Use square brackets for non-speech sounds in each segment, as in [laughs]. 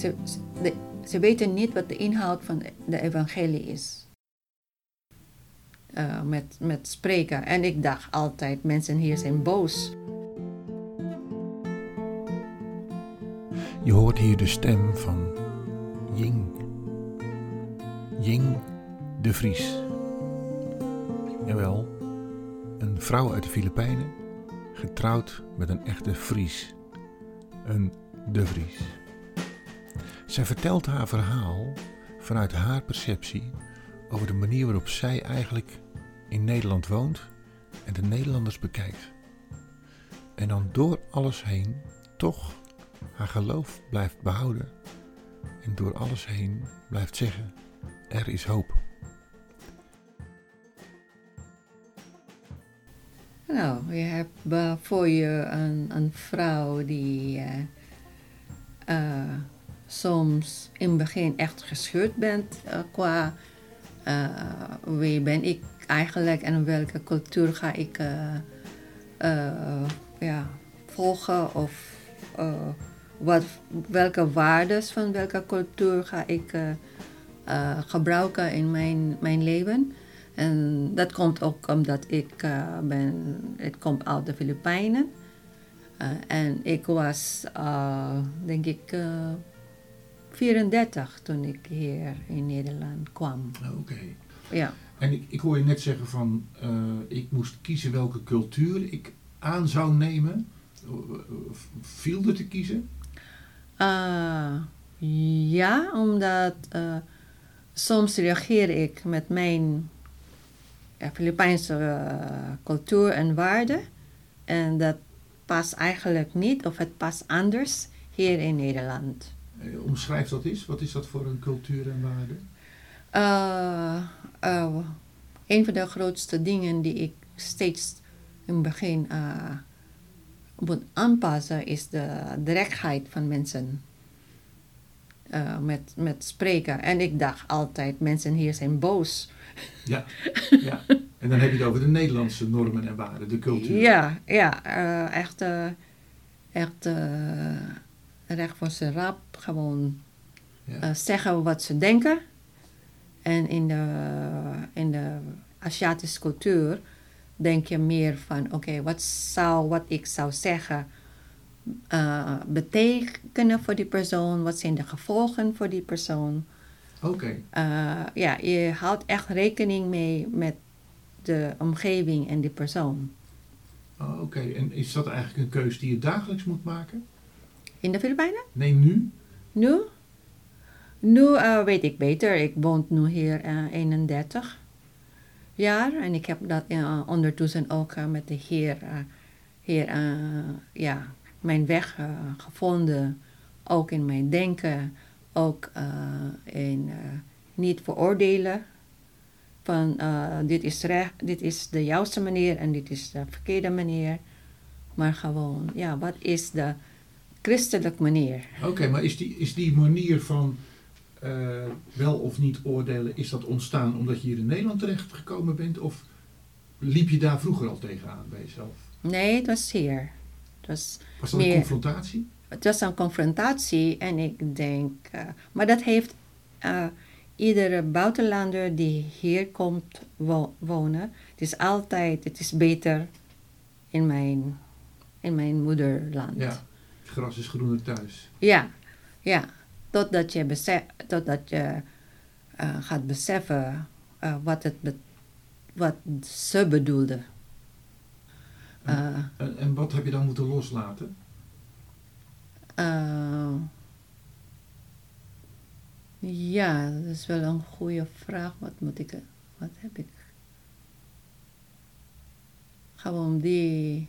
Ze, ze- weten niet wat de inhoud van de, de evangelie is. Eh, met, met spreken. En ik dacht altijd, mensen hier zijn boos. Je hoort hier de stem van Ying. Ying de Vries. Jawel, een vrouw uit de Filipijnen, getrouwd met een echte Fries. Een de Vries. Zij vertelt haar verhaal vanuit haar perceptie over de manier waarop zij eigenlijk in Nederland woont en de Nederlanders bekijkt. En dan door alles heen toch haar geloof blijft behouden en door alles heen blijft zeggen: er is hoop. Nou, je hebt voor je een, een vrouw die eh, soms in het begin echt gescheurd bent eh, qua eh, wie ben ik eigenlijk en welke cultuur ga ik eh, ja, volgen of wat, welke waarden van welke cultuur ga ik gebruiken in mijn, mijn leven. En dat komt ook omdat ik ben, ik kom uit de Filipijnen. En ik was, denk ik, 34 toen ik hier in Nederland kwam. Oké. Ja. En ik, ik hoor je net zeggen van eh, ik moest kiezen welke cultuur ik aan zou nemen. Eh, Viel er te kiezen? Eh, ja, omdat eh, soms reageer ik met mijn Filipijnse eh, cultuur en waarden. En dat past eigenlijk niet, of het past anders hier in Nederland. Eh, omschrijf dat eens. Wat is dat voor een cultuur en waarde? Eh, een van de grootste dingen die ik steeds in het begin moet aanpassen is de directheid van mensen. Met, met spreken. En ik dacht altijd, mensen hier zijn boos. Ja. [laughs] ja. En dan heb je het over de Nederlandse normen en waarden, de cultuur. Ja, ja echt, echt recht voor zijn rap. Gewoon Ja. eh, zeggen wat ze denken. En in de, in de Aziatische cultuur denk je meer van, oké, wat zou, wat ik zou zeggen eh, betekenen voor die persoon? Wat zijn de gevolgen voor die persoon? Oké. Eh, ja, je houdt echt rekening mee met de omgeving en die persoon. Oh, Oké. En is dat eigenlijk een keus die je dagelijks moet maken? In de Filipijnen? Nee, nu? Nu? Nu eh, weet ik beter. Ik woon nu hier eh 31 jaar. En ik heb dat eh, ondertussen ook met de Heer, heer ja, mijn weg gevonden. Ook in mijn denken. Ook in niet veroordelen. Van dit, is recht, dit is de juiste manier en dit is de verkeerde manier. Maar gewoon, ja, wat is de christelijke manier? Oké, maar is die, is die manier van eh, wel of niet oordelen, is dat ontstaan omdat je hier in Nederland terecht gekomen bent? Of liep je daar vroeger al tegenaan bij jezelf? Nee, het was hier. Het was, Was dat een confrontatie? het was een confrontatie en ik denk... eh, maar dat heeft eh, iedere buitenlander die hier komt wo- wonen... Het is altijd, het is beter in mijn, in mijn moederland. Ja. Het gras is groener thuis. Ja, ja. Totdat je, besef, totdat je eh, gaat beseffen eh, wat, het be- wat ze bedoelden. Eh, En, en wat heb je dan moeten loslaten? Ja, dat is wel een goede vraag. Wat moet ik, wat heb ik? Gewoon die,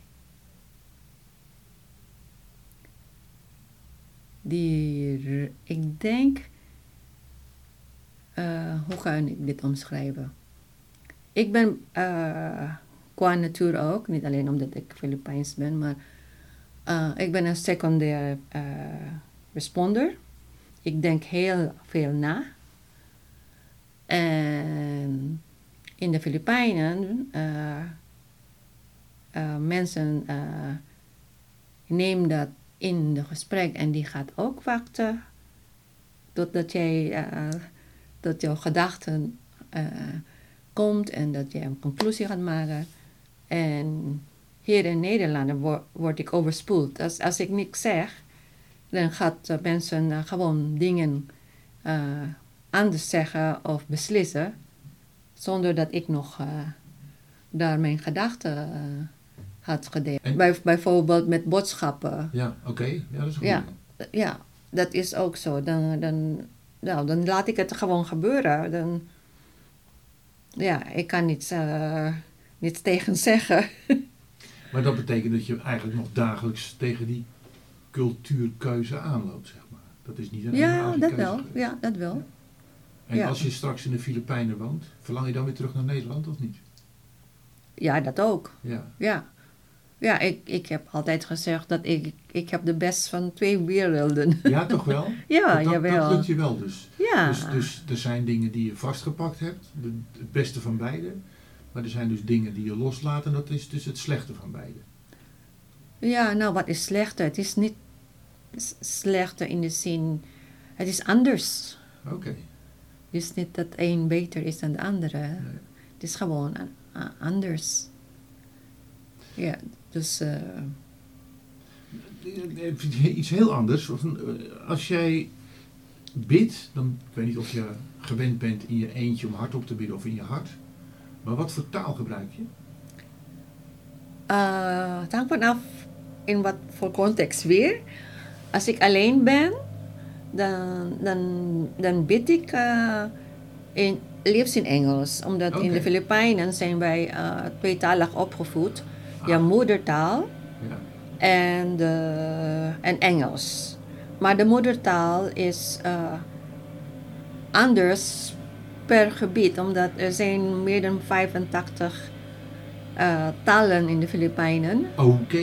die, ik denk, eh, hoe kan ik dit omschrijven? Ik ben eh, qua natuur ook, niet alleen omdat ik Filipijns ben, maar eh, ik ben een secundaire eh, responder. Ik denk heel veel na. En in de Filipijnen mensen nemen dat in de gesprek en die gaat ook wachten totdat jij dat jouw gedachten eh, komt en dat jij een conclusie gaat maken. En hier in Nederland wo- word ik overspoeld. Als, als ik niks zeg, dan gaat mensen eh, gewoon dingen anders zeggen of beslissen, zonder dat ik nog daar mijn gedachten had gedeeld. En- Bij, bijvoorbeeld met boodschappen. Ja, oké. Ja, dat is goed. Ja. Ja, dat is ook zo. Dan, dan, nou, dan laat ik het gewoon gebeuren. Dan, ja, ik kan niets, eh, niets tegen [laughs] zeggen. Maar dat betekent dat je eigenlijk nog dagelijks tegen die cultuurkeuze aanloopt, zeg maar. Dat is niet een Ja, dat wel. geweest. Ja, dat wel. En ja. als je straks in de Filipijnen woont, verlang je dan weer terug naar Nederland of niet? Ja, dat ook. Ja. Ja, ja ik, ik heb altijd gezegd dat ik, ik heb de best van twee werelden. Ja, toch wel? [laughs] Ja, dat, jawel. dat lukt je wel dus. Ja, dus. Dus er zijn dingen die je vastgepakt hebt, de, het beste van beide. Maar er zijn dus dingen die je loslaat en dat is dus het slechte van beide. ja, nou wat is slechter? Het is niet slechter in de zin, het is anders. Oké. Het is niet dat een beter is dan de andere. Nee. Het is gewoon anders. Ja, dus eh, Even Iets heel anders. Eh, Als jij bidt, dan ik weet niet of je gewend bent in je eentje om hardop te bidden of in je hart. Maar wat voor taal gebruik je? eh, het hangt vanaf in wat voor context weer. Als ik alleen ben, dan, dan, dan bid ik eh, in, liefst in Engels. Omdat in de Filipijnen zijn wij eh, tweetalig opgevoed. Je moedertaal en, en Engels. Maar de moedertaal is eh, anders per gebied, omdat er zijn meer dan 85 eh, talen in de Filipijnen. Oké.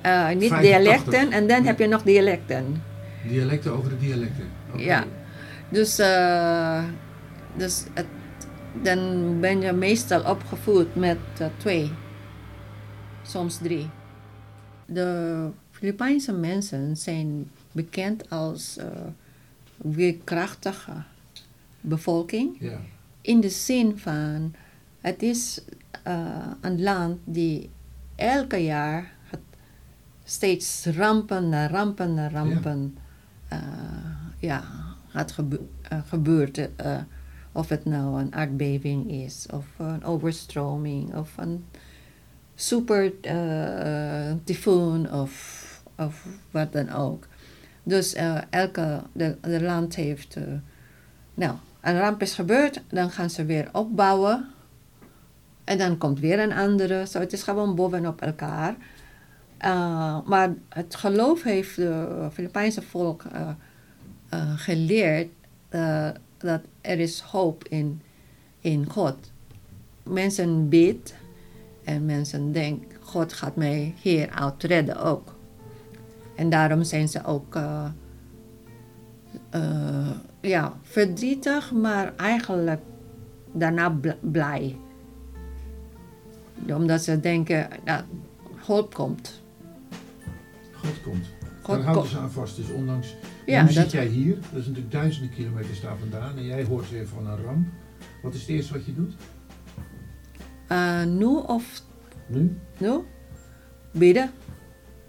Eh, niet 85. dialecten en dan heb je nog dialecten. Dialecten over de dialecten. Ja. Dus, dus het, dan ben je meestal opgevoed met twee, soms drie. De Filipijnse mensen zijn bekend als eh weerkrachtige bevolking. In de zin van, het is eh, een land die elke jaar het steeds rampen na rampen na rampen eh, ja, gaat gebe eh, gebeurt. eh, of het nou een aardbeving is, of een overstroming, of een super eh, tyfoon, of, of wat dan ook. Dus eh, elke de, de land heeft, eh, nou, een ramp is gebeurd, dan gaan ze weer opbouwen. En dan komt weer een andere. Zo, het is gewoon bovenop elkaar. Uh, maar het geloof heeft de Filipijnse volk uh, uh, geleerd uh, dat er is hoop in, in God. Mensen bidden en mensen denken, God gaat mij hier uit redden ook. En daarom zijn ze ook uh, ja, verdrietig, maar eigenlijk daarna blij. Omdat ze denken dat hulp komt. God komt. God Daar houden ze aan vast. Dus ondanks. Ja, nu dat- zit jij hier, dat is natuurlijk duizenden kilometers daar vandaan. En jij hoort weer van een ramp. Wat is het eerste wat je doet? Uh, nu of Nu? nu? Bidden.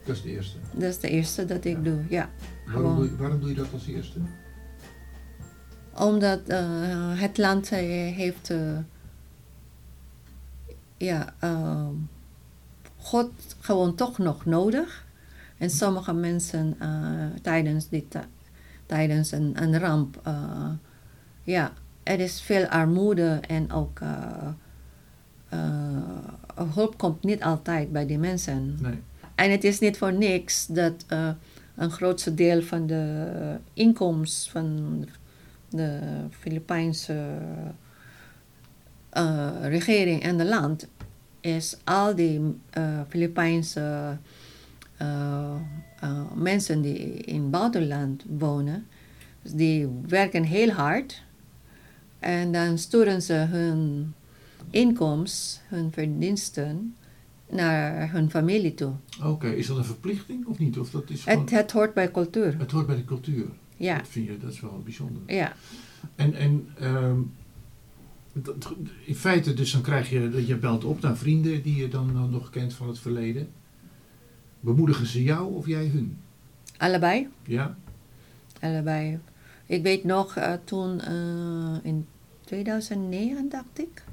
Dat is de eerste. Dat is de eerste dat ik doe, ja. Waarom doe, je, waarom doe je dat als eerste? Omdat uh, het land uh, heeft, uh, ja, ehm, God gewoon toch nog nodig. En sommige mensen tijdens, dit, tijdens een, een ramp, ja, er is veel armoede en ook uh, hulp komt niet altijd bij die mensen. Nee. En het is niet voor niks dat uh, een grootste deel van de inkomsten van de Filipijnse uh, regering en de land is al die uh, Filipijnse mensen die in het buitenland wonen. Die werken heel hard en dan sturen ze hun inkomst, hun verdiensten, naar hun familie toe. Oké, is dat een verplichting of niet? Of dat is gewoon, Het, het hoort bij cultuur. het hoort bij de cultuur. Ja, Dat vind je, dat is wel bijzonder. ja. En, en ehm, dat- in feite, dus dan krijg je, dat je belt op naar vrienden die je dan, dan nog kent van het verleden. Bemoedigen ze jou of jij hun? Allebei. Ja? Allebei. Ik weet nog, eh, toen eh, in 2009, dacht ik,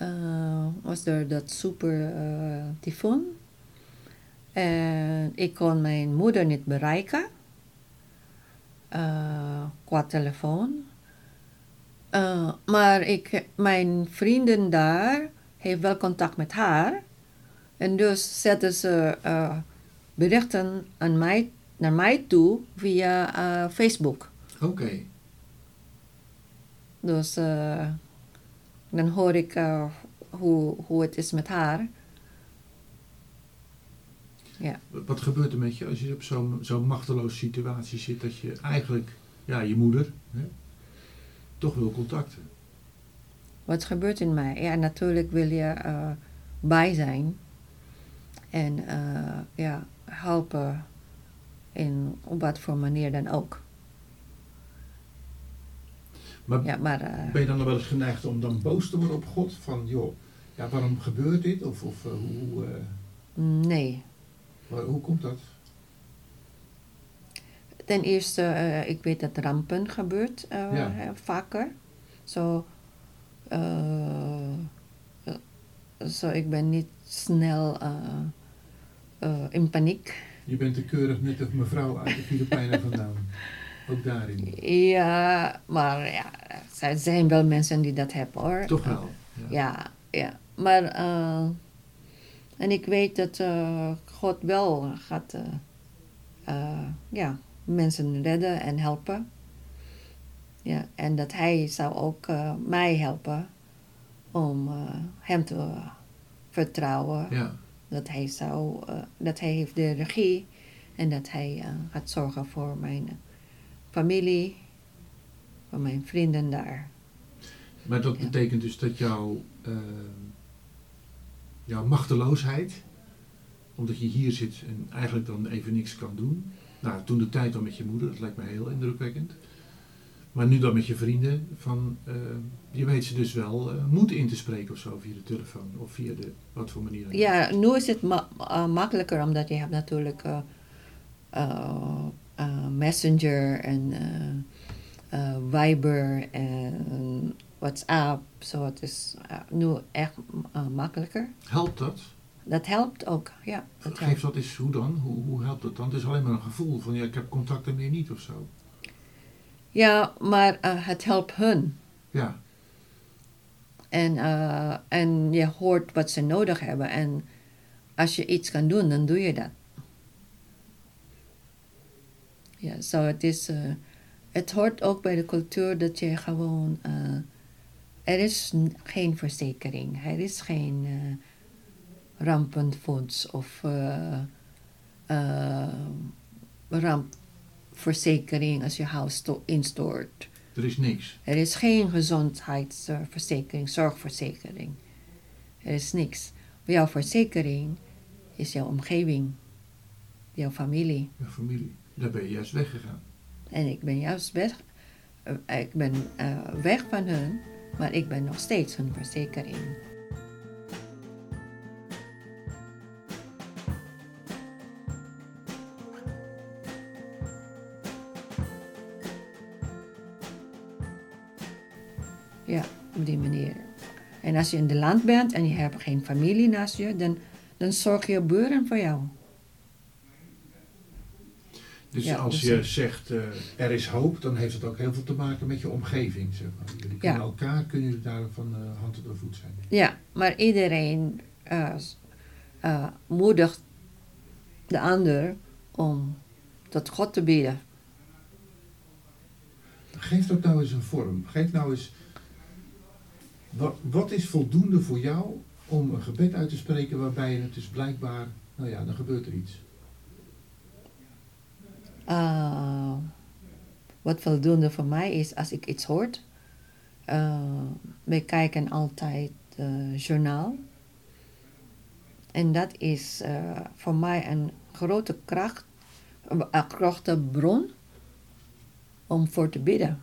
eh, was er dat super eh, tyfoon. En ik kon mijn moeder niet bereiken eh, qua telefoon. Maar ik, mijn vrienden daar heeft wel contact met haar. En dus zetten ze berichten aan mij, naar mij toe via Facebook. Oké. Dus eh, dan hoor ik eh, hoe, hoe het is met haar. Wat gebeurt er met je als je op zo'n zo'n machteloze situatie zit dat je eigenlijk, ja, je moeder, hè, toch wil contacten? Wat gebeurt in mij? Ja, natuurlijk wil je eh, bij zijn. En eh, ja, helpen in op wat voor manier dan ook. Maar Ja, maar eh, ben je dan nog wel eens geneigd om dan boos te worden op God? Van, joh, ja, waarom gebeurt dit? Of, of eh, hoe, eh, nee. waar- hoe komt dat? Ten eerste, ik weet dat rampen gebeurt Ja. vaker. Zo, zo, ik ben niet snel in paniek. Je bent te keurig net een mevrouw uit de Filipijnen vandaan. [laughs] Ook daarin. Ja, maar ja, er zijn wel mensen die dat hebben hoor. Toch wel. Ja. Ja, ja. Maar, eh, en ik weet dat eh, God wel gaat, eh, ja, mensen redden en helpen. Ja, en dat Hij zou ook mij helpen om Hem te vertrouwen. Ja. Dat Hij zou, dat Hij heeft de regie en dat Hij gaat zorgen voor mijn familie, voor mijn vrienden daar. Maar dat Ja. betekent dus dat jouw, eh, jouw machteloosheid, omdat je hier zit en eigenlijk dan even niks kan doen. Nou, toen de tijd dan met je moeder, dat lijkt me heel indrukwekkend. Maar nu dan met je vrienden, van, eh, je weet ze dus wel eh, moed in te spreken of zo via de telefoon of via de, wat voor manier dan. Ja, nu is het ma- eh, makkelijker omdat je hebt natuurlijk eh, Messenger en eh, eh, Viber en WhatsApp. Zo, het is eh, nu echt makkelijker. Helpt dat? Dat helpt ook, ja. Dat Geef helpt. dat eens, hoe dan? Hoe, hoe helpt dat dan? Het is alleen maar een gevoel van, ja, ik heb contacten meer niet of zo. Ja, maar het helpt hun. Ja, En, en je hoort wat ze nodig hebben. En als je iets kan doen, dan doe je dat. Ja, zo het is... eh, het hoort ook bij de cultuur dat je gewoon... eh, er is geen verzekering. Er is geen eh rampenfonds of rampverzekering als je huis sto- instort. er is niks. Er is geen gezondheidsverzekering, zorgverzekering. Er is niks. Jouw verzekering is jouw omgeving, jouw familie. Je familie. Daar ben je juist weggegaan. En ik ben juist weg, eh, ik ben eh, weg van hun, maar ik ben nog steeds hun verzekering. Ja, op die manier. En als je in de land bent en je hebt geen familie naast je, dan, dan zorg je buren voor jou. Dus Ja, als dus- je zegt eh, er is hoop, dan heeft het ook heel veel te maken met je omgeving. Zeg maar. Jullie Ja. kennen elkaar, kunnen jullie daar van eh, hand tot voet zijn. Ja, maar iedereen eh, moedigt de ander om tot God te bidden. Geef dat nou eens een vorm. Geef nou eens. Wat, wat is voldoende voor jou om een gebed uit te spreken waarbij het dus blijkbaar, nou ja, dan gebeurt er iets. Eh, wat voldoende voor mij is als ik iets hoor. eh wij kijken altijd uh, journaal. En dat is voor mij een grote kracht, een grote bron om voor te bidden.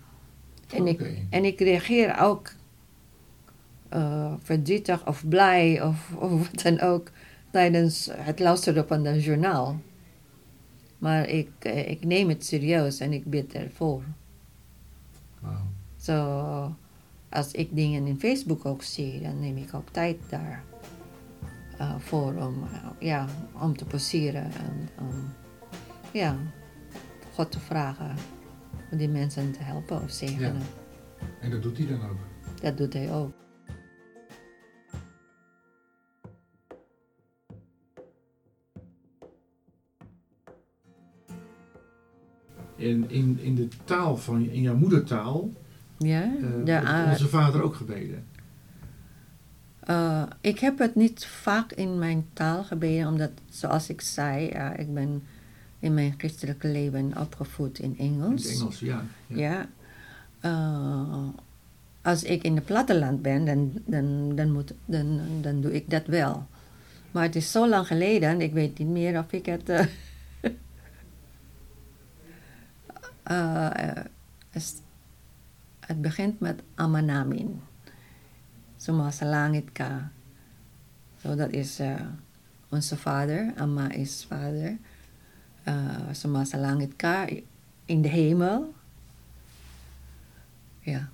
En, ik, en ik reageer ook uh, verdrietig of blij of, of wat dan ook tijdens het luisteren van een journaal. Maar ik, eh, ik neem het serieus en ik bid ervoor. Wauw. Zo, als ik dingen in Facebook ook zie, dan neem ik ook tijd daar uh, voor om, uh, ja, om te poseren en um, ja, God te vragen om die mensen te helpen of zegenen. Ja. En dat doet hij dan ook? Dat doet hij ook. In, in, in de taal van, in jouw moedertaal, ja, uh, de, uh, onze vader ook gebeden. Uh, ik heb het niet vaak in mijn taal gebeden, omdat, zoals ik zei, ik ben in mijn christelijke leven opgevoed in Engels. In Engels, ja. Ja. ja. als ik in het platteland ben, dan, dan, dan, moet, dan, dan doe ik dat wel. Maar het is zo lang geleden, ik weet niet meer of ik het. Uh, het begint met Amanamin. Sumasalangit ka. So dat is uh, onze vader. Amma is vader. Uh, sumasalangit ka in de hemel. Ja.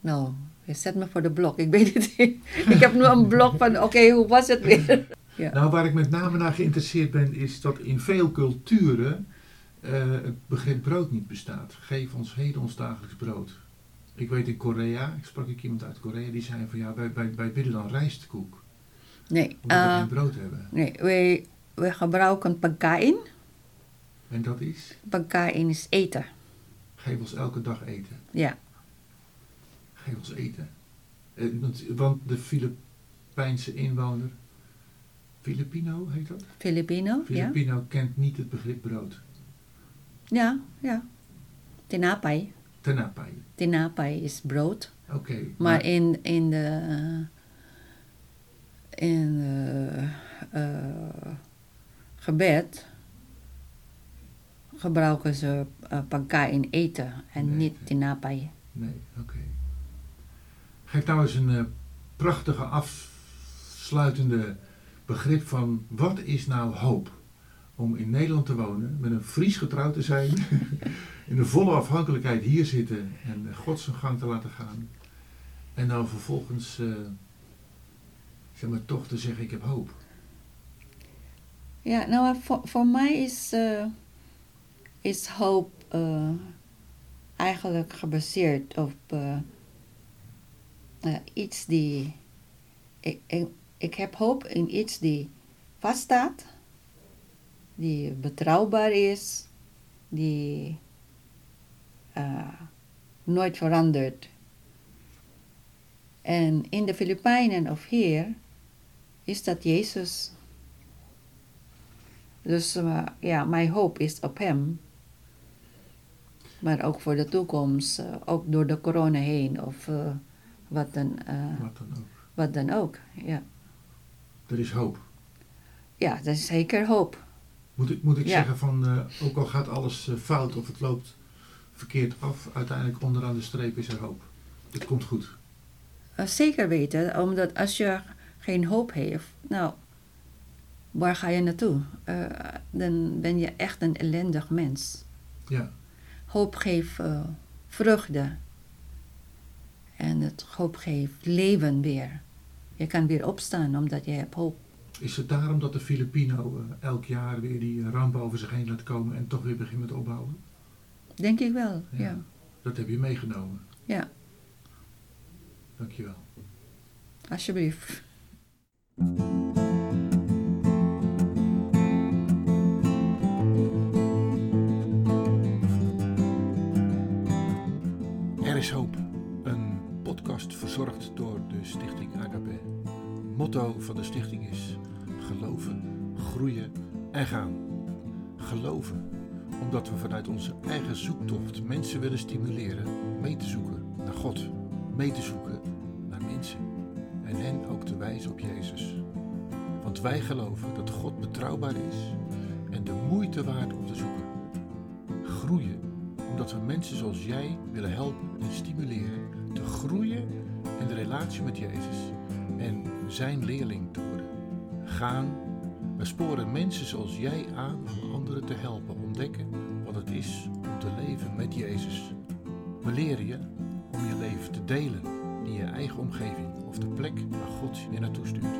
Nou, je zet me voor de blok. Ik weet het niet. ik heb nu een blok van, oké, okay, hoe was het weer? [laughs] ja. Nou, waar ik met name naar geïnteresseerd ben, is dat in veel culturen het begrip brood niet bestaat. Geef ons heden ons dagelijks brood. Ik weet in Korea, ik sprak ik iemand uit Korea, die zei van ja, wij, wij, wij bidden dan rijstkoek. Nee. Omdat uh, we geen brood hebben. Nee, wij, wij gebruiken pagkain. En dat is? Pagkain is eten. Geef ons elke dag eten. Ja. Geef ons eten. Uh, want, want de Filipijnse inwoner, Filipino heet dat? Filipino, Filipino ja. kent niet het begrip brood. Ja, ja. Tinapay. Tinapay. Tinapay is brood. Oké. Okay, maar, maar, in, in de... In de, uh, gebed gebruiken ze uh, pagka in eten en nee, niet tinapay. Nee, oké. Okay. Geef nou eens een uh, prachtige afsluitende begrip van wat is nou hoop? Om in Nederland te wonen, met een Fries getrouwd te zijn, [laughs] in de volle afhankelijkheid hier zitten en God zijn gang te laten gaan. En dan vervolgens, uh, zeg maar, toch te zeggen: Ik heb hoop. Ja, nou, voor, voor mij is, uh, is hoop eigenlijk gebaseerd op iets die. Ik, ik, ik heb hoop in iets die vaststaat die betrouwbaar is, die uh, nooit verandert. En in de Filipijnen of hier is dat Jezus. Dus uh, ja, mijn hoop is op Hem. Maar ook voor de toekomst, uh, ook door de corona heen of wat, dan, wat dan ook. Wat dan ook, ja. Er is hoop. Ja, er is zeker hoop. Moet ik, moet ik ja. zeggen van, uh, ook al gaat alles uh, fout of het loopt verkeerd af, uiteindelijk onderaan de streep is er hoop. Het komt goed. Uh, zeker weten, omdat als je geen hoop heeft, nou, waar ga je naartoe? dan ben je echt een ellendig mens. Ja. Hoop geeft vreugde. En het hoop geeft leven weer. Je kan weer opstaan omdat je hebt hoop. Is het daarom dat de Filipino uh, elk jaar weer die ramp over zich heen laat komen en toch weer begint met opbouwen? Denk ik wel, ja. ja. Dat heb je meegenomen. Ja. Dankjewel. Alsjeblieft. Er is hoop. Een podcast verzorgd door de Stichting Agape. Motto van de stichting is geloven, groeien en gaan. Geloven, omdat we vanuit onze eigen zoektocht mensen willen stimuleren mee te zoeken naar God, mee te zoeken naar mensen en hen ook te wijzen op Jezus. Want wij geloven dat God betrouwbaar is en de moeite waard om te zoeken. Groeien omdat we mensen zoals jij willen helpen en stimuleren te groeien in de relatie met Jezus en zijn leerling te worden. Gaan, we sporen mensen zoals jij aan om anderen te helpen ontdekken wat het is om te leven met Jezus. We leren je om je leven te delen in je eigen omgeving of de plek waar God je naartoe stuurt.